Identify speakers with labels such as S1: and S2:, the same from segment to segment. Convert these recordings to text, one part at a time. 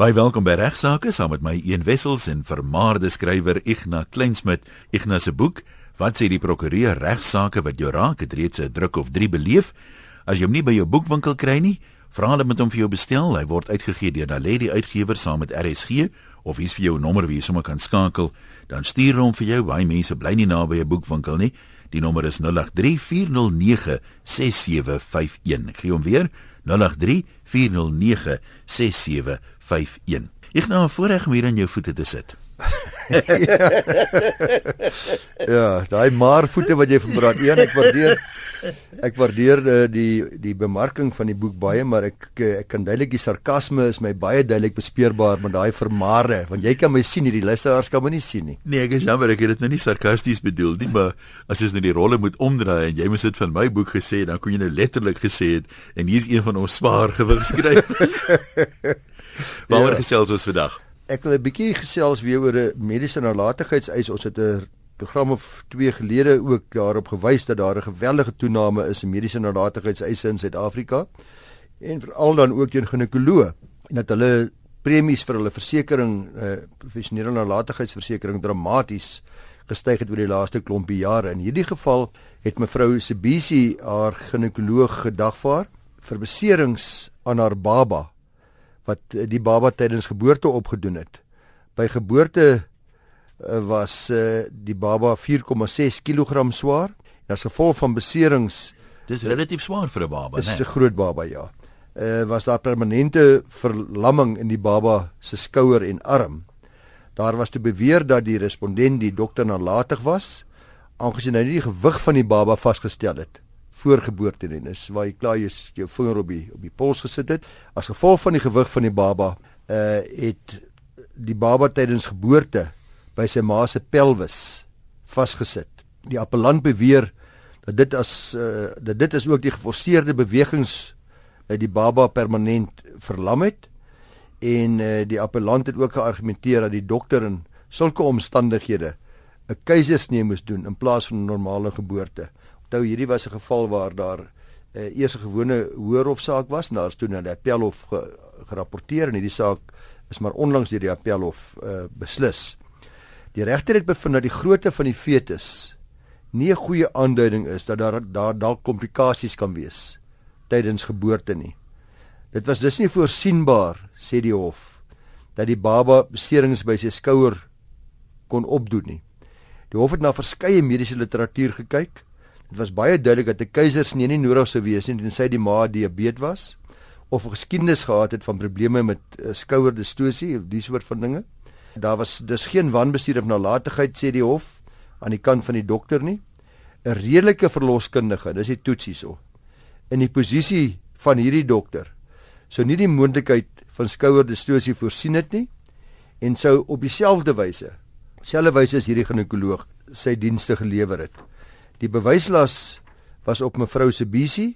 S1: Baie welkom by Regsake saam met my een wessels en vermaarde skrywer Ignas Kleinsmid. Ignas se boek Wat sê die prokureur regsaake wat jou raak het reeds 'n druk of 3 beleef. As jy hom nie by jou boekwinkel kry nie, vra hulle met hom vir jou bestel. Hy word uitgegee deur Naledi Uitgewer saam met RSG of hier's vir jou 'n nommer wie jy sommer kan skakel. Dan stuur hom vir jou. Baie mense bly nie naby 'n boekwinkel nie. Die nommer is 0834096751. Ek gee hom weer 0834096751. 51. Ek nou 'n voorreg om hier aan jou voete te sit.
S2: Ja, daai maar voete wat jy verbrand. Een ek waardeer ek waardeer uh, die die bemarking van die boek baie, maar ek ek kan duidelik die sarkasme is my baie duidelik bespeurbaar met daai vermare, want jy kan my sien hierdie luisteraars kan my nie sien nie.
S1: Nee, ek is jammer ek het dit nou nie sarkasties bedoel nie, maar as jy nou die rolle moet omdraai en jy moes dit van my boek gesê, dan kon jy nou letterlik gesê het en hier's een van ons swaar gewig skrywers. Waaroor ja. gesels ons vandag?
S2: Ek wil 'n bietjie gesels weer oor 'n mediese nalatigheidseis. Ons het 'n program of twee gelede ook daarop gewys dat daar 'n geweldige toename is in mediese nalatigheidseise in Suid-Afrika en veral dan ook teen ginekoloë en dat hulle premies vir hulle versekerings eh, professionele nalatigheidsversekering dramaties gestyg het oor die laaste klompie jare. In hierdie geval het mevrou Sibisi haar ginekoloog gedagvaar vir beserings aan haar baba wat eh, die baba tydens geboorte opgedoen het. By geboorte uh, was uh, die baba 4,6 kg swaar en as gevolg van beserings
S1: dis relatief swaar vir 'n baba,
S2: né? Dis 'n groot baba, ja. Uh, was daar permanente verlamming in die baba se skouer en arm. Daar was te beweer dat die respondent die dokter nalatig was aangesien hy nie die gewig van die baba vasgestel het voorgeboorte en is waar jy klaar jou, jou vinger op die op die pols gesit het as gevolg van die gewig van die baba uh het die baba tydens geboorte by sy ma se pelvis vasgesit. Die appellant beweer dat dit as uh dat dit is ook die geforseerde bewegings uit die baba permanent verlam het en uh die appellant het ook geargumenteer dat die dokter in sulke omstandighede 'n keisersnee moes doen in plaas van 'n normale geboorte. Onthou hierdie was 'n geval waar daar uh, eers 'n gewone hoërhofsaak was en daar's toe na die appelhof ge, gerapporteer en hierdie saak is maar onlangs deur die appelhof uh, beslis. Die regter het bevind dat die grootte van die fetus nie 'n goeie aanduiding is dat daar daar dalk komplikasies kan wees tydens geboorte nie. Dit was dus nie voorsienbaar sê die hof dat die baba beserings by sy skouer kon opdoen nie. Die hof het na verskeie mediese literatuur gekyk Dit was baie duidelik dat 'n keisersnee nie nodig sou wees nie tensy die ma diabetes was of 'n geskiedenis gehad het van probleme met uh, skouerdistosie of die soort van dinge. Daar was dus geen wanbestuur of nalatigheid sê die hof aan die kant van die dokter nie. 'n Redelike verloskundige, dis die toets hierso. In die posisie van hierdie dokter sou nie die moontlikheid van skouerdistosie voorsien het nie en sou op dieselfde wyse, selfde wyse as hierdie ginekoloog sy dienste gelewer het. Die bewyslas was op mevrou se bisie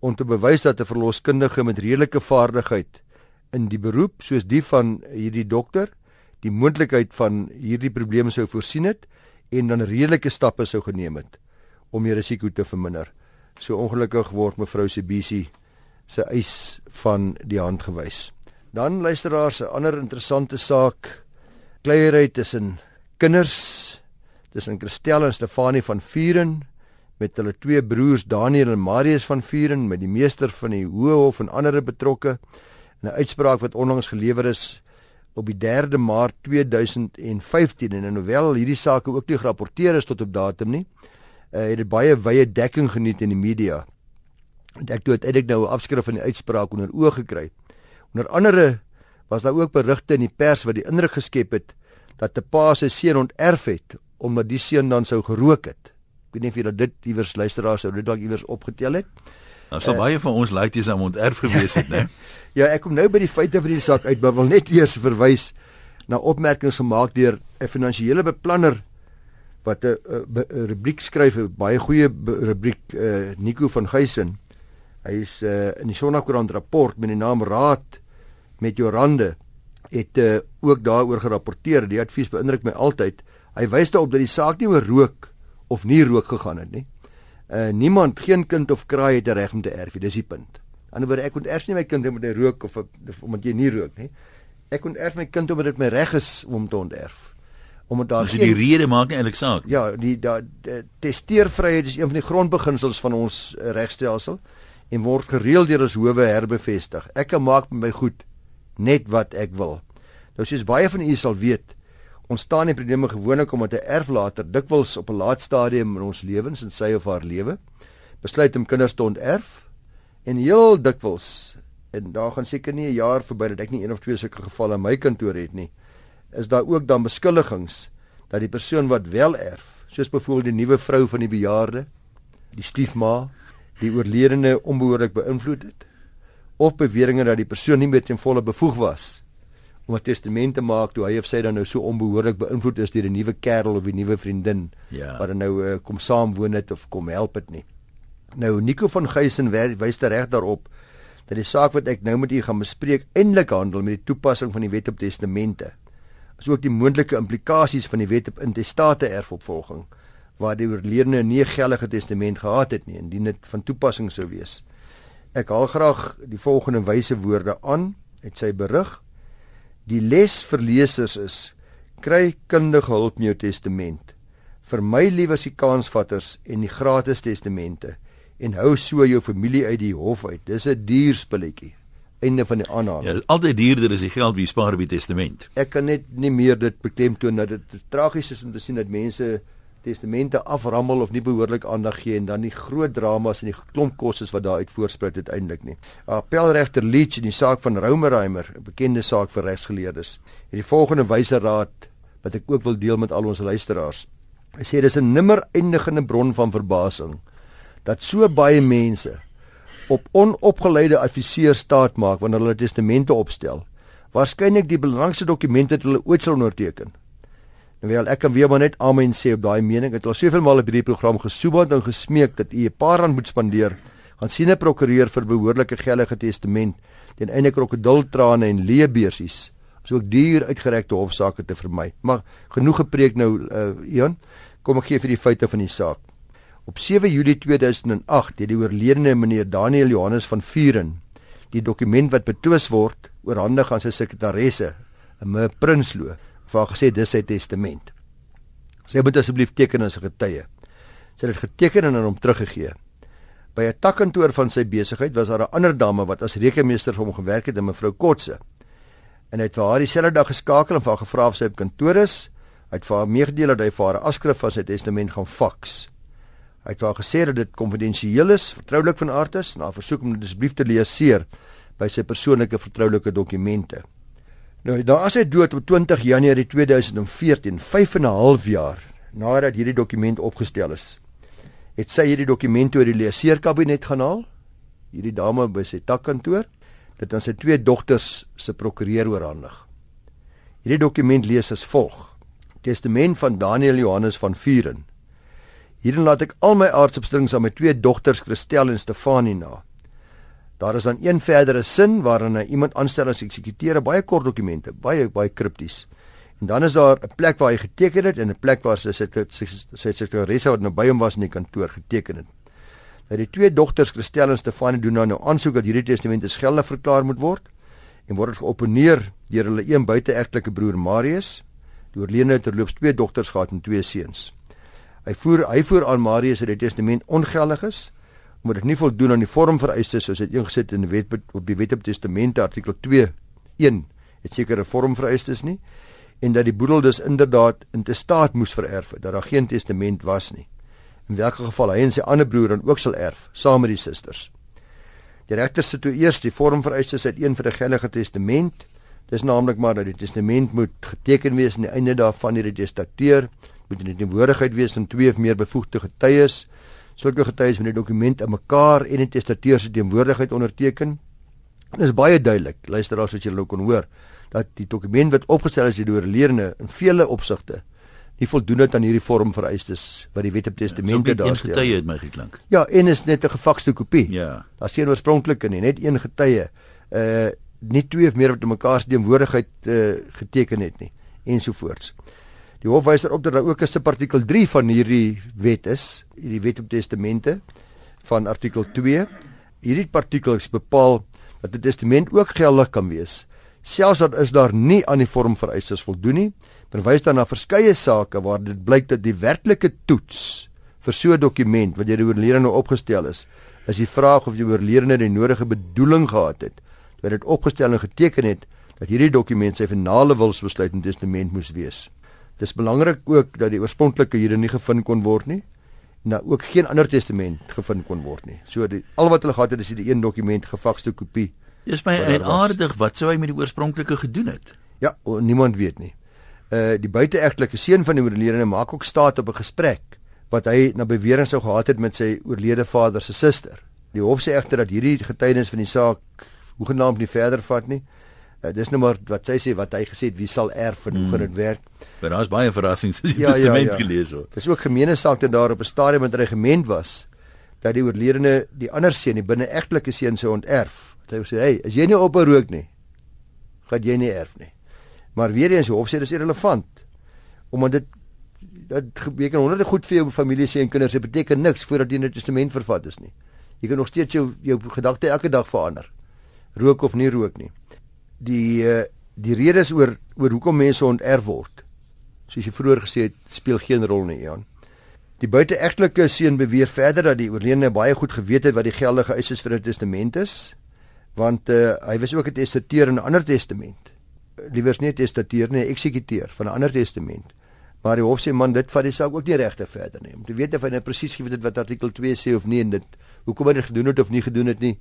S2: om te bewys dat 'n verloskundige met redelike vaardigheid in die beroep soos die van hierdie dokter die moontlikheid van hierdie probleme sou voorsien het en dan redelike stappe sou geneem het om die risiko te verminder. So ongelukkig word mevrou se bisie se eis van die hand gewys. Dan luisteraars 'n ander interessante saak kleiery tussen kinders tussen Christel en Stefanie van Vuren met hulle twee broers Daniel en Marius van Vuren met die meester van die Hoë Hof en ander betrokke in 'n uitspraak wat onlangs gelewer is op die 3de Maart 2015 en hoewel hierdie saak ook nie gerapporteer is tot op datum nie uh, het dit baie wye dekking geniet in die media. En ek het uiteindelik nou 'n afskrif van die uitspraak onder oë gekry. Onder andere was daar ook berigte in die pers wat die indruk geskep het dat 'n pa sy seun onterf het omdat die seun dan sou gerook het. Ek weet nie of jy dit iewers luisteraars sou dit dalk iewers opgetel het.
S1: Nou sou uh, baie van ons dis om onterf gewees het, né?
S2: ja, ek kom nou by die feite van die saak uit, maar wil net eers verwys na opmerkings gemaak deur 'n finansiële beplanner wat 'n rubriek skryf, 'n baie goeie rubriek, uh, Nico van Geysen. Hy is uh, in die Sonnakoerant rapport met die naam Raad met Jorande het uh, ook daaroor gerapporteer. Die advies beïndruk my altyd. Hy wys daarop dat die saak nie oor rook of nie rook gegaan het nie. Uh niemand, geen kind of kraai het 'n reg om te erf, dis die punt. Anderswoorde ek moet erf nie my kind omdat hy rook of omdat jy nie rook nie. Ek onterf my kind omdat dit my reg is om te onterf. Omdat daar
S1: so die rede maak nie eintlik saak.
S2: Ja, die da testeervryheid is een van die grondbeginsels van ons uh, regstelsel en word gereeld deur ons howe herbevestig. Ek kan maak met my goed net wat ek wil. Nou soos baie van u sal weet, ontstaan die probleme gewoonlik omdat 'n erflater dikwels op 'n laat stadium in ons lewens en sy of haar lewe besluit om kinders te onterf en heel dikwels en daar gaan seker nie 'n jaar verby dat ek nie een of twee sulke gevalle in my kantoor het nie is daar ook dan beskuldigings dat die persoon wat wel erf soos byvoorbeeld die nuwe vrou van die bejaarde die stiefma die oorledene onbehoorlik beïnvloed het of beweringe dat die persoon nie meer ten volle bevoeg was om 'n testament te maak toe hy of sy dan nou so onbehoorlik beïnvloed is deur 'n nuwe kerel of 'n nuwe vriendin ja. wat dan nou uh, kom saam woon het of kom help het nie. Nou Nico van Geysen wys reg daarop dat die saak wat ek nou met u gaan bespreek eintlik handel met die toepassing van die wet op testamente. Asook die moontlike implikasies van die wet op intestate erfopvolging waar die oorledene nie 'n geldige testament gehad het nie indien dit van toepassing sou wees. Ek haal graag die volgende wyse woorde aan uit sy berig Die les vir lesers is: kry kundige hulp in jou testament. Vermy liewer die kansvatters en die gratis testamente en hou so jou familie uit die hof uit. Dis 'n duur spulletjie. Einde van die aanhaling.
S1: Ja, altyd duurder is die geld wie spaar by testament.
S2: Ek kan net nie meer dit beklemtoon dat dit tragies is om te sien dat mense testamente aframmel of nie behoorlik aandag gee en dan die groot dramas en die klomp kostes wat daaruit voorspruit uiteindelik nie. Appelregter Leach in die saak van Roumerheimer, 'n bekende saak vir regsgeleerdes, het die volgende wyse raad wat ek ook wil deel met al ons luisteraars. Hy sê dis 'n nimmer eindigende bron van verbasing dat so baie mense op onopgeleide adviseurs staat maak wanneer hulle testamente opstel. Waarskynlik die belangrikste dokumente wat hulle ooit sal onderteken. En wel ek kan weer maar net amen sê op daai mening. Ek het al soveel maal op hierdie program gesoebat en gesmeek dat u 'n paar rand moet spandeer. Gaan sien 'n prokureur vir behoorlike geldige testament teen einde krokodiltrane en leebeersies. So ook duur uitgerekte hofsaake te vermy. Maar genoeg gepreek nou uh, Ian. Kom ek gee vir die feite van die saak. Op 7 Julie 2008 het die oorledene meneer Daniel Johannes van Vuren die dokument wat betwis word oorhandig aan sy sekretaresse, me Prinsloo vir haar gesê dis sy testament. Sy moet asseblief teken as 'n getuie. Sy het dit geteken en aan hom teruggegee. By 'n takkantoor van sy besigheid was daar 'n ander dame wat as rekenmeester vir hom gewerk het, mevrou Kotse. En hy het vir haar dieselfde dag geskakel en vir haar gevra of sy op kantoor is. Hy het vir haar meegedeel dat hy vir haar 'n afskrif van sy testament gaan faks. Hy het vir haar gesê dat dit konfidensieel is, vertroulik van aard is, haar versoek om dit asseblief te leeseer by sy persoonlike vertroulike dokumente. Nou, daar as hy dood op 20 Januarie 2014, 5 en 'n half jaar nadat hierdie dokument opgestel is, het sy hierdie dokument oor die leeseerkabinet gaan haal. Hierdie dame by sy takkantoor, dit aan sy twee dogters se prokureur oorhandig. Hierdie dokument lees as volg: Testament van Daniel Johannes van Vuren. Hierin laat ek al my aardsopstrings aan my twee dogters Christel en Stefanie na. Daar is dan een verdere sin waarin iemand aanstel as eksekuteur, baie kort dokumente, baie baie kripties. En dan is daar 'n plek waar hy geteken het en 'n plek waar sy sy sekretaresse wat nou by hom was in die kantoor geteken het. Nou die twee dogters Christel en Stefanie doen nou, nou aansoek dat hierdie testament as geldig verklaar moet word en word geopponeer deur hulle een buiteegtelike broer Marius. Die oorledene het terloops twee dogters gehad en twee seuns. Hy voer hy voer aan Marius dat die testament ongeldig is moet dit nie voldoen aan die vormvereistes soos dit ingesit in die wet op die wet op testamente artikel 2 1 het sekere vormvereistes nie en dat die boedel dus inderdaad in te staat moes vererf dat daar geen testament was nie. In watter geval hy en sy ander broer dan ook sal erf saam met die susters die regter sit toe eers die vormvereistes uit een vir 'n geldige testament. Dis naamlik maar dat die testament moet geteken wees aan die einde daarvan hierdie testateur moet in die teenwoordigheid wees van twee of meer bevoegde getuies sulke getuies met die dokument in mekaar en in testateur se teenwoordigheid onderteken. Dit is baie duidelik, luisteraars as julle nou kon hoor, dat die dokument wat opgestel is deur leerlinge in vele opsigte nie voldoen het aan hierdie vorm vereistes wat die wet op testamente daar stel.
S1: Een getuie het my geklink.
S2: Ja, en is net 'n gefakste kopie.
S1: Ja.
S2: Daar's geen oorspronklike nie, net een getuie. Uh nie twee of meer wat in mekaar se teenwoordigheid uh geteken het nie ensovoorts. Die hof wys erop dat daar ook 'n subartikel 3 van hierdie wet is, hierdie wet op testamente van artikel 2. Hierdie artikel bepaal dat 'n testament ook geldig kan wees Selfs dan is daar nie aan die vorm vereistes voldoen nie. Verwys dan na verskeie sake waar dit blyk dat die werklike toets vir so 'n dokument wat jy die oorledene opgestel is, is die vraag of die oorledene die nodige bedoeling gehad het toe dit opgestel en geteken het dat hierdie dokument sy finale wilsbesluit en testament moes wees. Dit is belangrik ook dat die oorspronklike hier nie gevind kon word nie nou ook geen ander testament gevind kon word nie. So die al wat hulle gehad het is die een dokument gefakste kopie.
S1: Dis my aardig wat sou hy met die oorspronklike gedoen het?
S2: Ja, niemand weet nie. Uh die buiteegtelike seun van die oorledene maak ook staat op 'n gesprek wat hy na bewering sou gehad het met sy oorlede vader se suster. Die hof sê egter dat hierdie getuienis van die saak hoegenaamd nie verder vat nie. Uh, dis nou maar wat sy sê wat hy gesê het wie sal erf en hoe gaan dit hmm. werk?
S1: Maar daar's baie verrassings as jy ja, ja testament ja, ja. gelees word.
S2: Dis ook gemeene saak dat daar op 'n stadium met regiment was dat die oorledene die ander seun, die binne-egtelike seun sou onterf. Wat hy sê, "Hey, as jy nie op rook nie, gaan jy nie erf nie." Maar weer eens, hof sê dis irrelevant. Omdat dit dat gebeur honderde goed vir jou familie sê en kinders, dit beteken niks voordat jy 'n testament vervat is nie. Jy kan nog steeds jou jou gedagte elke dag verander. Rook of nie rook nie. Die uh, die redes oor oor hoekom mense onterf word soos jy vroeër gesê het, speel geen rol nie, Jan. Die buiteegtelike seun beweer verder dat die oorledene baie goed geweet het wat die geldige eise vir 'n testament is, want uh, hy was ook 'n testateur in 'n ander testament. Liewers nie testateur nie, eksekuteur van 'n ander testament. Maar die hof sê man, dit vat die saak ook nie regte verder nie. Om te weet of hy nou presies geweet het wat artikel 2 sê of nie en dit hoekom hy dit gedoen het of nie gedoen het nie,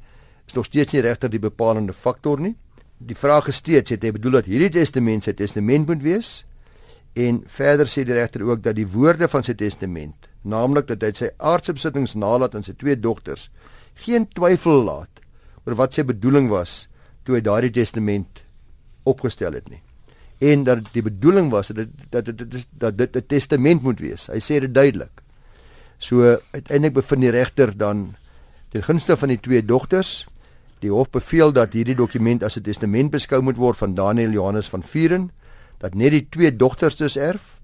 S2: is nog steeds nie regter die bepalende faktor nie. Die vraag is steeds, het hy bedoel dat hierdie testament sy testament moet wees? En verder sê die regter ook dat die woorde van sy testament, naamlik dat hy sy aardse besittings nalat aan sy twee dogters, geen twyfel laat oor wat sy bedoeling was toe hy daardie testament opgestel het nie. En dat die bedoeling was dat dat dit is dat dit 'n testament moet wees. Hy sê dit duidelik. So uiteindelik bevind die regter dan ten gunste van die twee dogters Die hof beveel dat hierdie dokument as 'n testament beskou moet word van Daniel Johannes van Vuren dat net die twee dogters dus erf.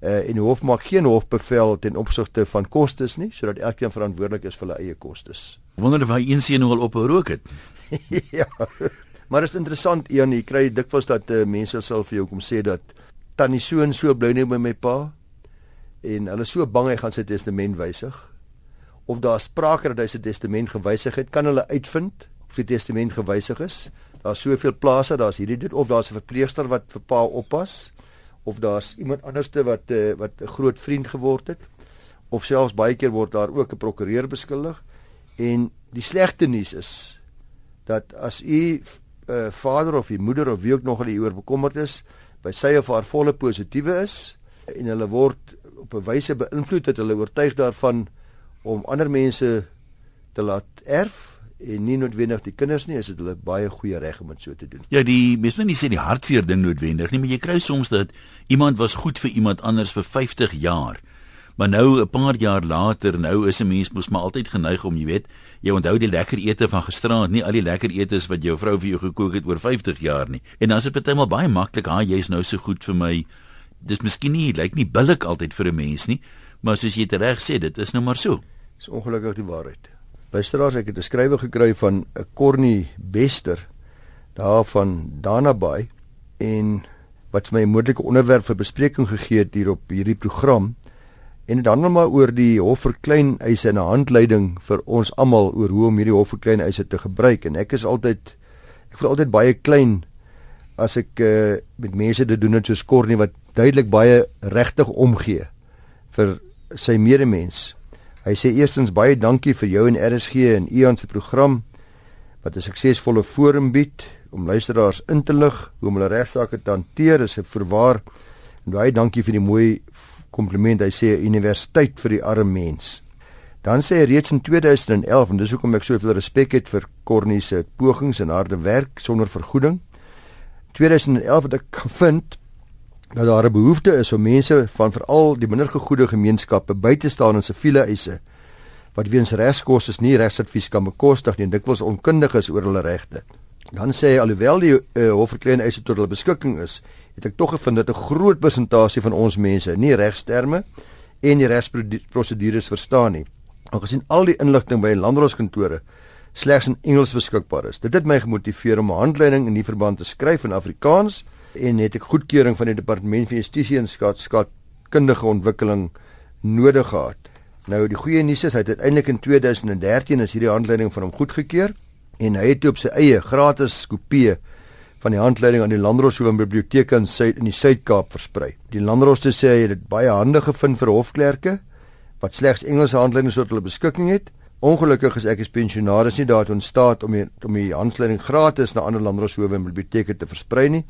S2: Uh, en die hof maak geen hofbevel ten opsigte van kostes nie, sodat elkeen verantwoordelik is vir hulle eie kostes.
S1: Wonder of hy een seun nou al op gerook het.
S2: ja. Maar dit is interessant, Ian, jy kry dikwels dat uh, mense sal vir jou kom sê dat tannie so en so bly nie by my pa en hulle so bang hy gaan sy testament wysig of daar sprake dat hy sy testament gewysig het, kan hulle uitvind of die testament gewysig is. Daar's soveel plase, daar's hierdie dit of daar's 'n verpleegster wat vir pa oppas of daar's iemand anderste wat uh, wat 'n groot vriend geword het of selfs baie keer word daar ook 'n prokureur beskuldig. En die slegte nuus is dat as u uh, vader of u moeder of wie ook nog al hieroor bekommerd is by sy of haar volle positiewe is en hulle word op 'n wyse beïnvloed dat hulle oortuig daarvan om ander mense te laat erf en nie noodwendig die kinders nie, is dit hulle baie goeie reg om dit so te doen.
S1: Ja, die mens moet nie sê die hartseer ding noodwendig nie, maar jy kry soms dat iemand was goed vir iemand anders vir 50 jaar. Maar nou 'n paar jaar later, nou is 'n mens mos maar altyd geneig om, jy weet, jy onthou die lekker ete van gisteraand, nie al die lekker etes wat jou vrou vir jou gekook het oor 50 jaar nie. En dan is dit partymal baie maklik, "Ha, jy's nou so goed vir my." Dis miskien nie lyk nie billik altyd vir 'n mens nie, maar soos jy reg sê, dit is nou maar so.
S2: Dis ongelukkig die waarheid. Luisteraars, ek het 'n skrywe gekry van 'n Corny Bester daar van Danabay en wat vir my 'n moontlike onderwerp vir bespreking gegee het hier op hierdie program. En dit handel maar oor die hof vir klein eise en 'n handleiding vir ons almal oor hoe om hierdie hof vir klein eise te gebruik en ek is altyd ek voel altyd baie klein as ek uh, met mense te doen het soos Corny wat duidelik baie regtig omgee vir sy medemens Hy sê eerstens baie dankie vir jou en RSG en Ian se program wat 'n suksesvolle forum bied om luisteraars in te lig hoe om hulle regsaake te hanteer. Dis 'n verwaar en baie dankie vir die mooi kompliment. Hy sê universiteit vir die arme mens. Dan sê hy reeds in 2011 en dis hoekom ek soveel respek het vir Cornie se pogings en harde werk sonder vergoeding. 2011 het ek gevind dat daar 'n behoefte is om mense van veral die minder gegoede gemeenskappe by te staan in siviele eise wat weens regskoste nie regsadvies kan bekostig nie en dikwels onkundig is oor hulle regte. Dan sê hy alhoewel die uh, hofverklein eise tot hulle beskikking is, het ek tog gevind dat 'n groot persentasie van ons mense nie regsterme en die regsprosedures verstaan nie. Aangesien al die inligting by landrooskantore slegs in Engels beskikbaar is. Dit het my gemotiveer om 'n handleiding in die verband te skryf in Afrikaans en het ek goedkeuring van die departement van justisie en skaatkundige ontwikkeling nodig gehad. Nou die goeie nuus is hy het uiteindelik in 2013 is hierdie handleiding van hom goedgekeur en hy het op sy eie gratis kopie van die handleiding aan die Landroshowe Biblioteek in Suid in die Suid-Kaap versprei. Die Landroste sê hy het dit baie handig gevind vir hofklerke wat slegs Engelse handleidings tot hulle beskikking het. Ongelukkig is ek as pensionaris nie daartoe in staat om die, om die handleiding gratis na ander Landroshowe en biblioteke te versprei nie.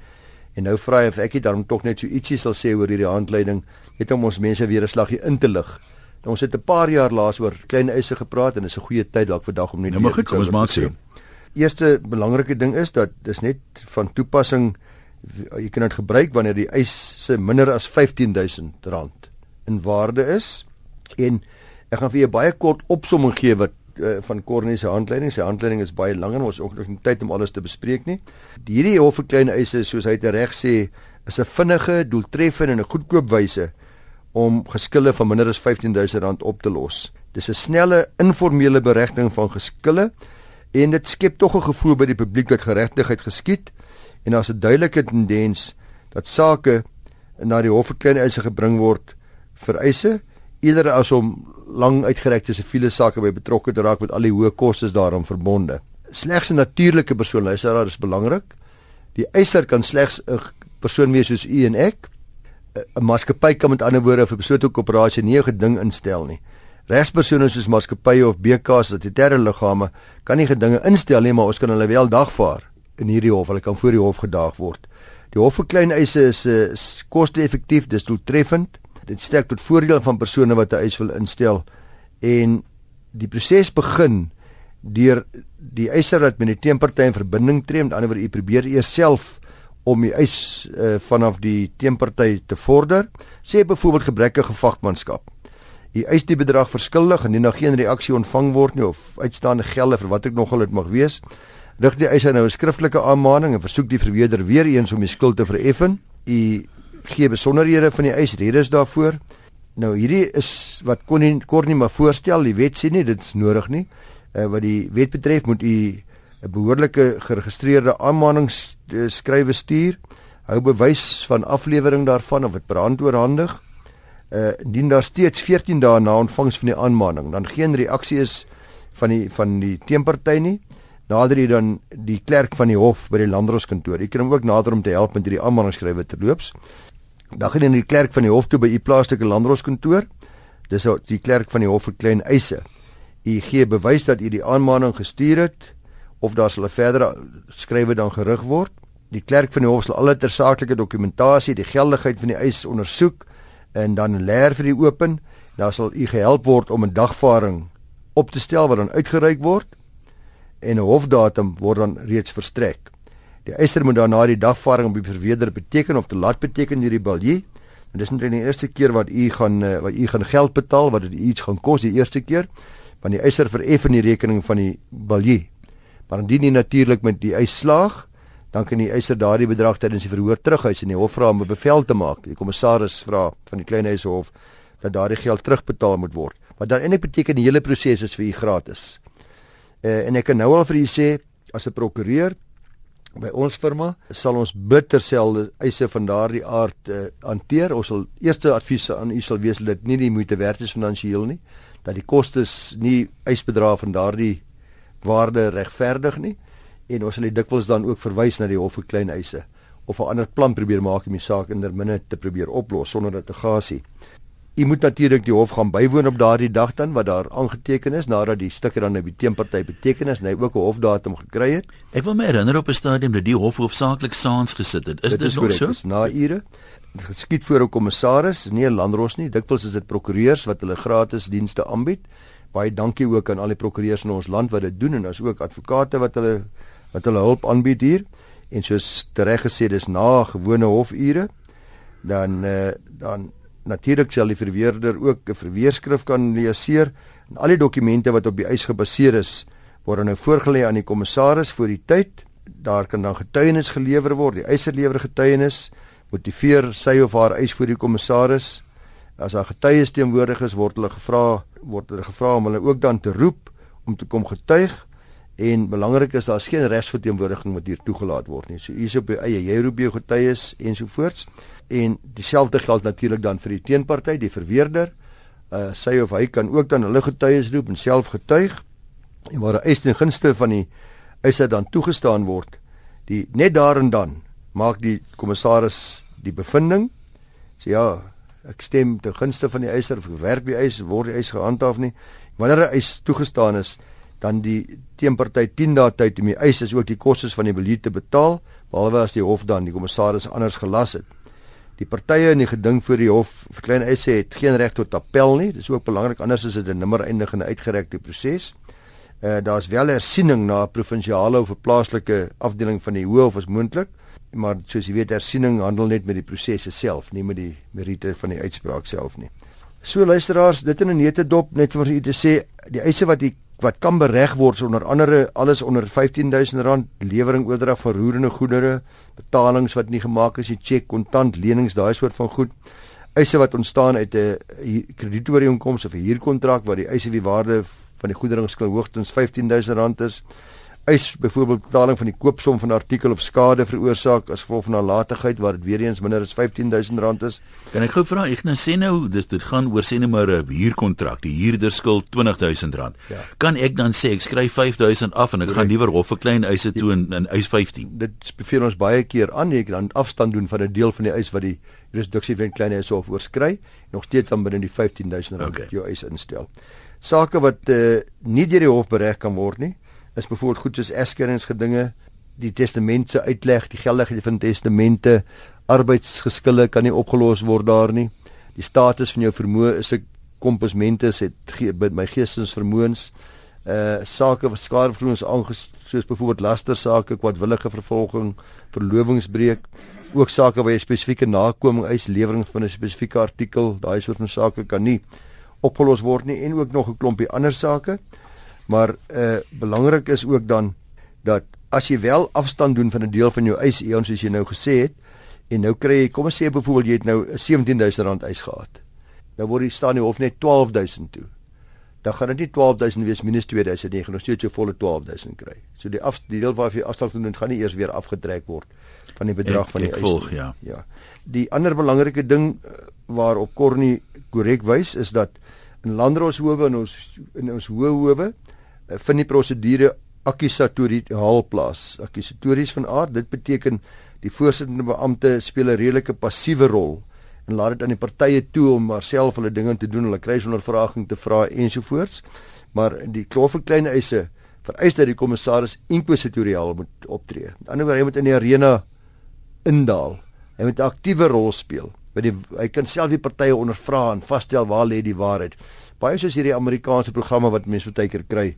S2: En nou vra hy of ek dit dan tog net so ietsie sal sê oor hierdie handleiding, net om ons mense weer 'n slaggie in te lig. Nou, ons het 'n paar jaar laas oor klein eise gepraat en dit is 'n goeie tyd dalk vandag om net
S1: Nou maar goed, kom ons maak se.
S2: Eerste belangrike ding is dat dis net van toepassing jy kan dit gebruik wanneer die eis se minder as R15000 in waarde is en ek gaan vir jou baie kort opsomming gee wat uh, van Cornie se handleiding. Sy handleiding is baie lank en ons ook nog nie tyd om alles te bespreek nie. Die hierdie hof vir klein eise soos hy dit reg sê is 'n vinnige, doeltreffende en 'n goedkoop wyse om geskille van minder as R15000 op te los. Dis 'n snelle informele beregting van geskille en dit skep tog 'n gevoel by die publiek dat geregtigheid geskied en daar's 'n duidelike tendens dat sake na die hof vir klein eise gebring word vir eise eerder as om lang uitgerekte siviele sake by betrokke te raak met al die hoë kostes daaraan verbonde. Slegs 'n natuurlike persoon luisteraar is belangrik. Die eiser kan slegs 'n persoon wees soos u en ek. 'n Maatskappy kan met ander woorde 'n beslote koöperasie nie 'n geding instel nie. Regspersone soos maatskappye of BK's wat sterre liggame kan nie gedinge instel nie, maar ons kan hulle wel dagvaar in hierdie hof. Hulle kan voor die hof gedaag word. Die hof vir klein eise is, is koste-effektief, dis doeltreffend. Dit strek tot voordeel van persone wat 'n eis wil instel. En die proses begin deur die eiser wat met die teenparty in verbinding tree, met ander woorde, u probeer eers self om die eis uh, vanaf die teenparty te vorder, sê byvoorbeeld gebrekkige vakmanskap die eis die bedrag verskuldig en indien geen reaksie ontvang word nie of uitstaande gelde vir wat ek nogal dit mag wees, rig die eiser nou 'n skriftelike aanmaning en versoek die verweerder weer eens om die skuld te vereffen. U gee besonderhede van die eis redes daarvoor. Nou hierdie is wat kon nie kort nie maar voorstel, die wet sê nie dit is nodig nie. Uh, wat die wet betref moet u 'n behoorlike geregistreerde aanmaningsskrywe stuur. Hou bewys van aflewering daarvan of dit per hand oorhandig uh indien daar steeds 14 dae na ontvangs van die aanmaning dan geen reaksie is van die van die teenparty nie nader jy dan die klerk van die hof by die landdroskantoor jy kan hom ook nader om te help met hierdie aanmaningsskrywe terloops dan gaan jy na die klerk van die hof toe by u plaaslike landdroskantoor. Dis die klerk van die hof vir klein eise. U gee bewys dat u die aanmaning gestuur het of daar sal 'n verdere skrywe dan gerig word. Die klerk van die hof sal alle tersaaklike dokumentasie die geldigheid van die eis ondersoek en dan leer vir die open, dan sal u gehelp word om 'n dagvaarding op te stel wat dan uitgereik word en 'n hofdatum word dan reeds verstrek. Die eiser moet dan na die dagvaarding op die verweerder beteken of te laat beteken hierdie balie. En dis net die eerste keer wat u gaan eh, wat u gaan geld betaal wat dit iets gaan kos die eerste keer want die eiser vereffen die rekening van die balie. Maar indien nie natuurlik met die eis slaag dan kan die eiser daardie bedrag tydens die verhoor terughuis en die hof vra om 'n bevel te maak. Die kommissaris vra van die klein eisehof dat daardie geld terugbetaal moet word. Wat dan eintlik beteken die hele proses is vir u gratis. Uh, en ek kan nou al vir u sê as 'n prokureur by ons firma sal ons bitterselde eise van daardie aard uh, hanteer. Ons sal eerste advies aan u sal wees dat nie die moeite werd is finansiëel nie, dat die kostes nie eisbedrag van daardie waarde regverdig nie en ons sal dit dikwels dan ook verwys na die hof vir klein eise of 'n ander plan probeer maak om die saak in 'n minuut te probeer oplos sonder dat te gasie. U moet natuurlik die hof gaan bywoon op daardie dag dan wat daar aangeteken is nadat die stukke dan by die teenparty beteken is en hy ook 'n hofdatum gekry het.
S1: Ek wil my herinner op 'n stadium dat die hof hoofsaaklik saans gesit het. Is dit, dit nog so?
S2: Dit is na ure. Geskied voor 'n kommissaris, nie 'n landros nie. Dikwels is dit prokureurs wat hulle gratis dienste aanbied. Baie dankie ook aan al die prokureurs in ons land wat dit doen en as ook advokate wat hulle wat hulle hulp aanbied hier en soos reg gesê dis na gewone hofure dan uh, dan natuurlik sal die verweerder ook 'n verweerskrif kan leeseer en al die dokumente wat op die eis gebaseer is word nou voorgelê aan die kommissaris voor die tyd. Daar kan dan getuienis gelewer word die eiser lewer getuienis motiveer sy of haar eis voor die kommissaris. As daar getuies teenwoordig is word hulle gevra word hulle gevra om hulle ook dan te roep om te kom getuig en belangrik is daar's geen regsverteenwoordiging wat hier toegelaat word nie. So u is op u eie, jy roep jou getuies ensovoorts. En dieselfde geld natuurlik dan vir die teenparty, die verweerder. Uh sy of hy kan ook dan hulle getuies roep en self getuig. En waar 'n eis ten gunste van die eiser dan toegestaan word, die net daar en dan maak die kommissaris die bevinding. Sê ja, ek stem ten gunste van die eiser of werk die eis word die eis gehandhaaf nie. Wanneer 'n eis toegestaan is, dan die teenparty 10 dae tyd om die eis is ook die kostes van die belie te betaal behalwe as die hof dan die kommissaris anders gelas het. Die partye in die geding voor die hof vir klein eise het geen reg tot appel nie. Dis ook belangrik anders is dit 'n nimmer eindigende uitgerekte proses. Uh daar's wel hersiening na 'n provinsiale of 'n plaaslike afdeling van die hof as moontlik, maar soos jy weet hersiening handel net met die prosesse self, nie met die meriete van die uitspraak self nie. So luisteraars, dit in 'n nette dop net vir u te sê, die eise wat die wat kan bereg word onder andere alles onder R15000 lewering oordrag van roerende goedere, betalings wat nie gemaak is, 'n cheque, kontant lenings, daai soort van goed. Eise wat ontstaan uit 'n kreditooreenkoms of 'n huurkontrak waar die eise wie waarde van die goedere skuld hoogstens R15000 is eis byvoorbeeld betaling van die koopsom van 'n artikel of skade veroorsaak as gevolg van nalatigheid waar dit weer eens minder as R15000 is.
S1: Kan ek gou vra, nou sê nou dis dit gaan oor sê net maar 'n huurkontrak. Die huurder skuld R20000. Ja. Kan ek dan sê ek skryf R5000 af en ek Correct. gaan liewer hof vir klein eise toe in in eis 15.
S2: Dit beveel ons baie keer aan jy kan afstand doen van 'n deel van die eis wat die jurisdiksie van klein eise hof oorskry, nog steeds dan binne die R15000 okay. jou eis instel. Sake wat uh, nie deur die hof bereg kan word nie is byvoorbeeld goed soos erskeringsgedinge, die testamente uitleg, die geldigheid van testamente, arbeidsgeskille kan nie opgelos word daar nie. Die status van jou vermoë is 'n komposmente het by my geestens vermoëns uh sake wat skadevergoedings aanges soos byvoorbeeld lastersake, kwadwillige vervolging, verlovingsbreek, ook sake waar jy spesifieke nakoming eis, lewering van 'n spesifieke artikel, daai soort van sake kan nie opgelos word nie en ook nog 'n klompie ander sake. Maar uh belangrik is ook dan dat as jy wel afstand doen van 'n deel van jou eis eon soos jy nou gesê het en nou kry jy kom ons sê byvoorbeeld jy het nou 'n R17000 eis gehad. Nou word die staan die hof net 12000 toe. Dan gaan dit nie 12000 wees minus 2000 nie, jy gaan nog steeds jou volle 12000 kry. So die af die deel waarvan jy afstand doen gaan nie eers weer afgetrek word van die bedrag ek, van die
S1: eis. Ek volg, ja.
S2: Ja. Die ander belangrike ding eh, waarop Cornie korrek wys is dat in landdroshowe en ons in ons hoë howe vind die prosedure akkusatoriaal plaas. Akkusatories van aard, dit beteken die voorsittende beampte speel 'n redelike passiewe rol en laat dit aan die partye toe om maar self hulle dinge te doen, hulle kry ondervraging te vra ensovoorts. Maar die kloof van klein eise vereis dat die kommissaris inquisitoriaal moet optree. Aan die ander wyse hy moet in die arena indaal. Hy moet 'n aktiewe rol speel. By die hy kan self die partye ondervra en vasstel waar lê die waarheid. Baie soos hierdie Amerikaanse programme wat mense baie keer kry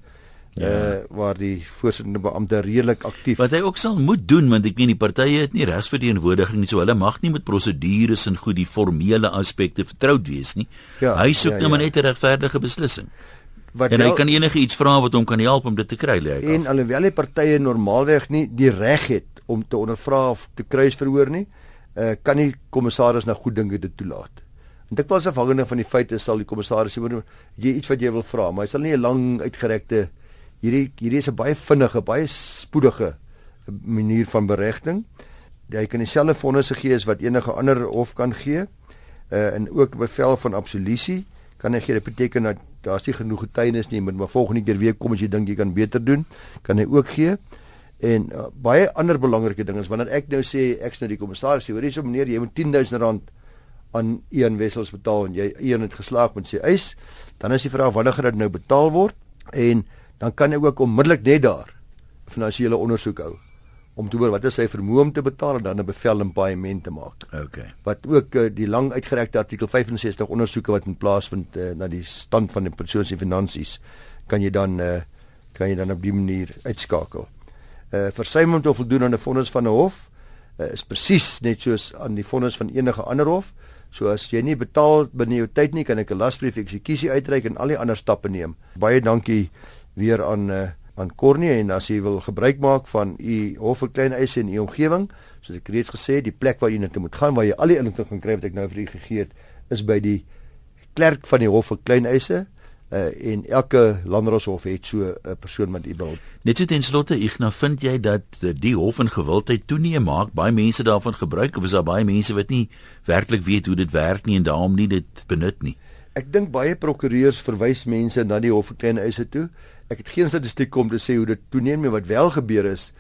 S2: ja. uh, waar die voorsittende beampte redelik aktief.
S1: Wat hy ook sal moet doen want ek meen die partye het nie regsverteenwoordiging nie, so hulle mag nie met prosedures en goed die formele aspekte vertroud wees nie. Ja, hy soek ja, nou ja. net 'n regverdige beslissing. Wat en hy wel, kan enige iets vra wat hom kan help om dit te kry lê.
S2: En alhoewel die partye normaalweg nie die reg het om te ondervra of te kruis verhoor nie, uh, kan die kommissaris nou goed dinge dit toelaat. En dit was afhangende van die feite sal die kommissaris sê jy iets wat jy wil vra, maar hy sal nie 'n lang uitgerekte hierdie hierdie is 'n baie vinnige, baie spoedige manier van beregting. Jy kan dieselfde fondse gee as wat enige ander hof kan gee. Uh en ook bevel van absolusie kan hy gee. Dit beteken dat daar's nie genoeg getuienis nie, maar volgende keer weer kom as jy dink jy kan beter doen, kan hy ook gee. En uh, baie ander belangrike ding is wanneer ek nou sê ek's nou die kommissaris, sê hoor hierso meneer, jy moet 10000 rand aan een wessels betaal en jy een het geslaag met sy eis, dan is die vraag wanneer gaan dit nou betaal word? En dan kan hy ook onmiddellik net daar finansiële ondersoek hou om te hoor wat is sy vermoë om te betaal en dan 'n bevel in paaiement te maak.
S1: OK.
S2: Wat ook uh, die lang uitgerekte artikel 65 ondersoeke wat in plaas vind uh, na die stand van die persoon se finansies kan jy dan uh, kan jy dan op die manier uitskakel. Uh versuim om te voldoen aan 'n vonnis van 'n hof uh, is presies net soos aan die vonnis van enige ander hof. So as jy nie betaal binne jou tyd nie, kan ek 'n lasbrief eksekusie uitreik en al die ander stappe neem. Baie dankie weer aan uh, aan Cornie en as jy wil gebruik maak van u hof vir klein eise in u omgewing, soos ek reeds gesê het, die plek waar jy net moet gaan waar jy al die inligting gaan kry wat ek nou vir u gegee het, is by die klerk van die hof vir klein eise uh, en elke landdroshof het so 'n uh, persoon wat u behulp.
S1: Net so ten slotte, nou vind jy dat die hof en gewildheid toeneem maak baie mense daarvan gebruik of is daar baie mense wat nie werklik weet hoe dit werk nie en daarom nie dit benut nie.
S2: Ek dink baie prokureurs verwys mense na die hof vir klein eise toe. Ek het geen statistiek om te sê hoe dit toeneem nie wat wel gebeur is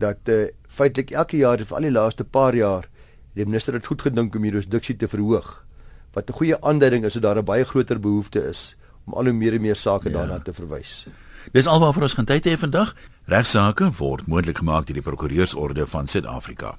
S2: dat uh, feitelik elke jaar vir al die laaste paar jaar die minister het goed gedink om hierdie jurisdiksie te verhoog wat 'n goeie aanduiding is dat daar 'n baie groter behoefte is om al hoe meer en meer sake ja. daarna te verwys.
S1: Dis alwaar vir ons gaan tyd hê vandag. Regsaake word moontlik gemaak deur die Prokureursorde van Suid-Afrika.